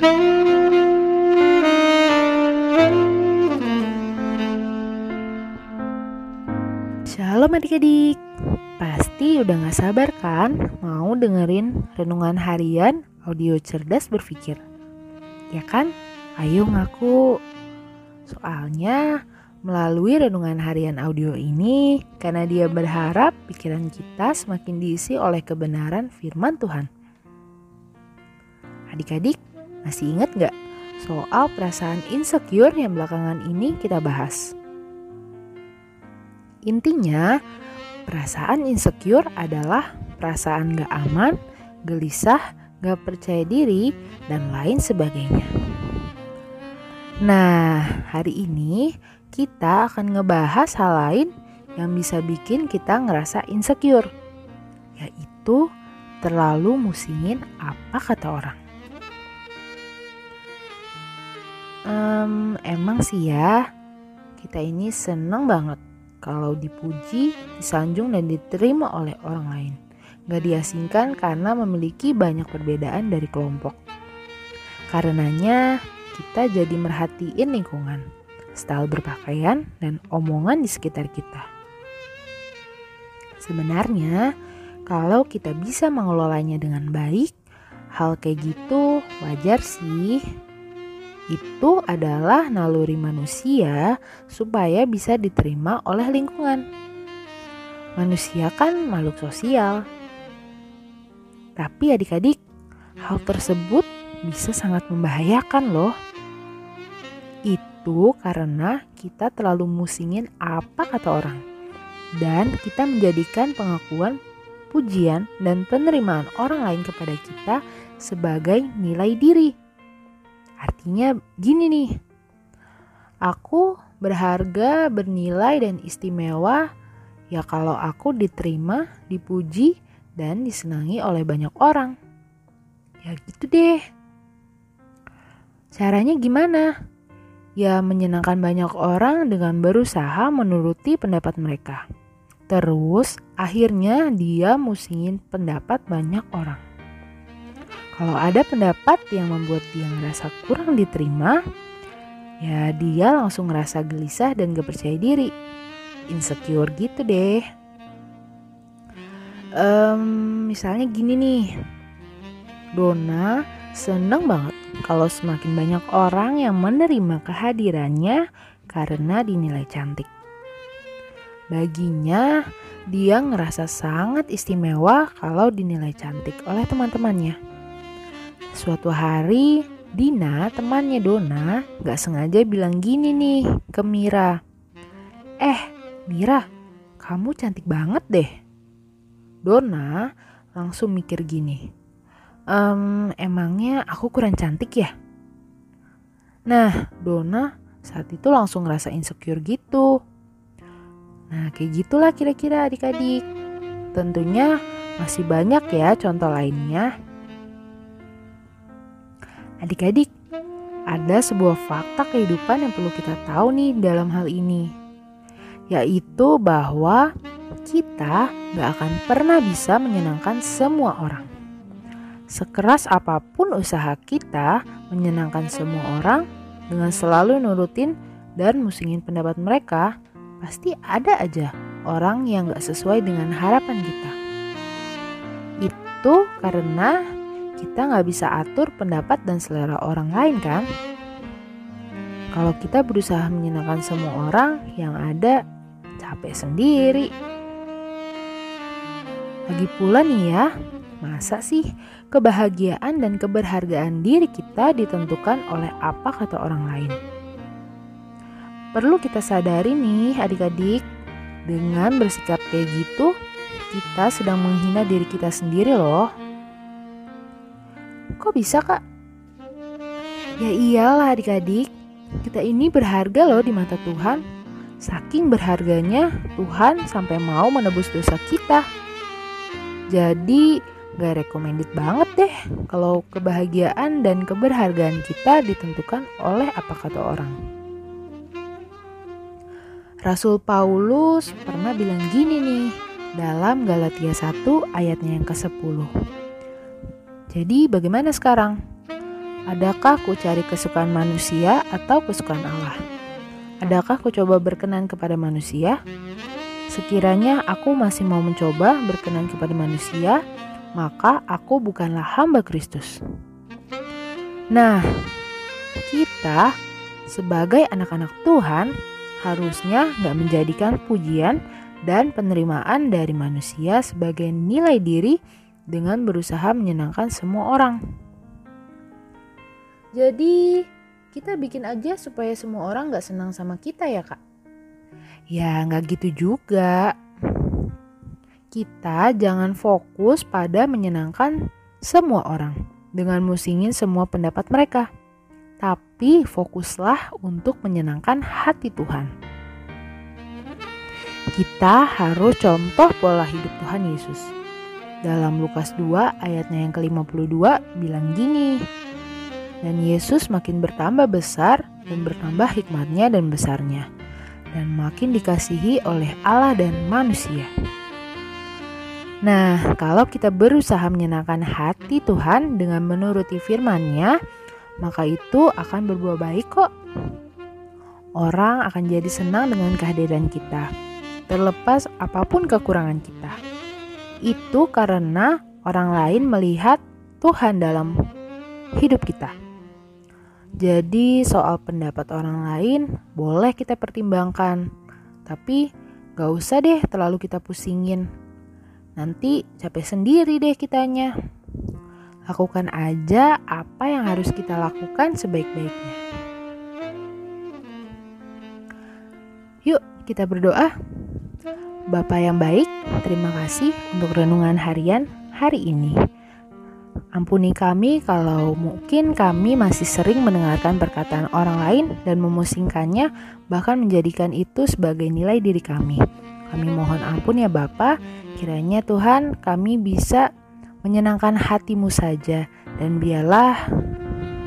Shalom adik-adik. Pasti udah gak sabar kan? Mau dengerin renungan harian audio cerdas berpikir. Ya kan? Ayo ngaku. Soalnya melalui renungan harian audio ini Karena dia berharap pikiran kita semakin diisi oleh kebenaran firman Tuhan. Adik-adik masih ingat gak soal perasaan insecure yang belakangan ini kita bahas? Intinya, perasaan insecure adalah perasaan gak aman, gelisah, gak percaya diri, dan lain sebagainya. Nah, hari ini kita akan ngebahas hal lain yang bisa bikin kita ngerasa insecure, yaitu terlalu musingin apa kata orang. Um, emang sih ya, kita ini seneng banget kalau dipuji, disanjung, dan diterima oleh orang lain. Gak diasingkan karena memiliki banyak perbedaan dari kelompok. Karenanya, kita jadi merhatiin lingkungan, style berpakaian, dan omongan di sekitar kita. Sebenarnya, kalau kita bisa mengelolanya dengan baik, hal kayak gitu wajar sih itu adalah naluri manusia supaya bisa diterima oleh lingkungan. Manusia kan makhluk sosial. Tapi adik-adik, hal tersebut bisa sangat membahayakan loh. Itu karena kita terlalu musingin apa kata orang. Dan kita menjadikan pengakuan, pujian, dan penerimaan orang lain kepada kita sebagai nilai diri. Artinya gini nih. Aku berharga, bernilai dan istimewa ya kalau aku diterima, dipuji dan disenangi oleh banyak orang. Ya gitu deh. Caranya gimana? Ya menyenangkan banyak orang dengan berusaha menuruti pendapat mereka. Terus akhirnya dia musingin pendapat banyak orang. Kalau ada pendapat yang membuat dia ngerasa kurang diterima, ya dia langsung ngerasa gelisah dan gak percaya diri. Insecure gitu deh. Um, misalnya gini nih, Dona seneng banget kalau semakin banyak orang yang menerima kehadirannya karena dinilai cantik. Baginya, dia ngerasa sangat istimewa kalau dinilai cantik oleh teman-temannya. Suatu hari, Dina, temannya Dona, gak sengaja bilang gini nih ke Mira. Eh, Mira, kamu cantik banget deh. Dona langsung mikir gini. Ehm, emangnya aku kurang cantik ya? Nah, Dona saat itu langsung ngerasa insecure gitu. Nah, kayak gitulah kira-kira adik-adik. Tentunya masih banyak ya contoh lainnya. Adik-adik, ada sebuah fakta kehidupan yang perlu kita tahu nih dalam hal ini. Yaitu bahwa kita gak akan pernah bisa menyenangkan semua orang. Sekeras apa pun usaha kita menyenangkan semua orang dengan selalu nurutin dan musingin pendapat mereka, pasti ada aja orang yang gak sesuai dengan harapan kita. Itu karena kita nggak bisa atur pendapat dan selera orang lain kan? Kalau kita berusaha menyenangkan semua orang, yang ada capek sendiri. Lagi pula nih ya, masa sih kebahagiaan dan keberhargaan diri kita ditentukan oleh apa kata orang lain? Perlu kita sadari nih adik-adik, dengan bersikap kayak gitu, kita sedang menghina diri kita sendiri loh. Kok bisa kak? Ya iyalah adik-adik, kita ini berharga loh di mata Tuhan. Saking berharganya, Tuhan sampai mau menebus dosa kita. Jadi, gak recommended banget deh kalau kebahagiaan dan keberhargaan kita ditentukan oleh apa kata orang. Rasul Paulus pernah bilang gini nih dalam Galatia 1 ayatnya yang ke-10. Jadi bagaimana sekarang? Adakah ku cari kesukaan manusia atau kesukaan Allah? Adakah ku coba berkenan kepada manusia? Sekiranya aku masih mau mencoba berkenan kepada manusia, maka aku bukanlah hamba Kristus. Nah, kita sebagai anak-anak Tuhan harusnya nggak menjadikan pujian dan penerimaan dari manusia sebagai nilai diri dengan berusaha menyenangkan semua orang. Jadi, kita bikin aja supaya semua orang gak senang sama kita ya kak? Ya nggak gitu juga. Kita jangan fokus pada menyenangkan semua orang dengan musingin semua pendapat mereka. Tapi fokuslah untuk menyenangkan hati Tuhan. Kita harus contoh pola hidup Tuhan Yesus. Dalam Lukas 2 ayatnya yang ke-52 bilang gini. Dan Yesus makin bertambah besar dan bertambah hikmatnya dan besarnya. Dan makin dikasihi oleh Allah dan manusia. Nah, kalau kita berusaha menyenangkan hati Tuhan dengan menuruti firman-Nya, maka itu akan berbuah baik kok. Orang akan jadi senang dengan kehadiran kita terlepas apa pun kekurangan kita. Itu karena orang lain melihat Tuhan dalam hidup kita. Jadi, soal pendapat orang lain boleh kita pertimbangkan, tapi gak usah deh terlalu kita pusingin. Nanti capek sendiri deh kitanya. Lakukan aja apa yang harus kita lakukan sebaik-baiknya. Yuk, kita berdoa. Bapak yang baik, terima kasih untuk renungan harian hari ini. Ampuni kami kalau mungkin kami masih sering mendengarkan perkataan orang lain dan memusingkannya, bahkan menjadikan itu sebagai nilai diri kami. Kami mohon ampun ya Bapa, kiranya Tuhan kami bisa menyenangkan hatimu saja dan biarlah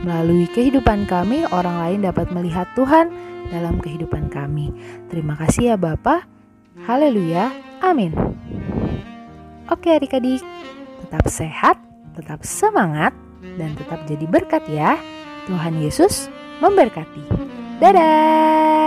melalui kehidupan kami orang lain dapat melihat Tuhan dalam kehidupan kami. Terima kasih ya Bapak. Haleluya, amin. Oke adik-adik, tetap sehat, tetap semangat, dan tetap jadi berkat ya. Tuhan Yesus memberkati. Dadah!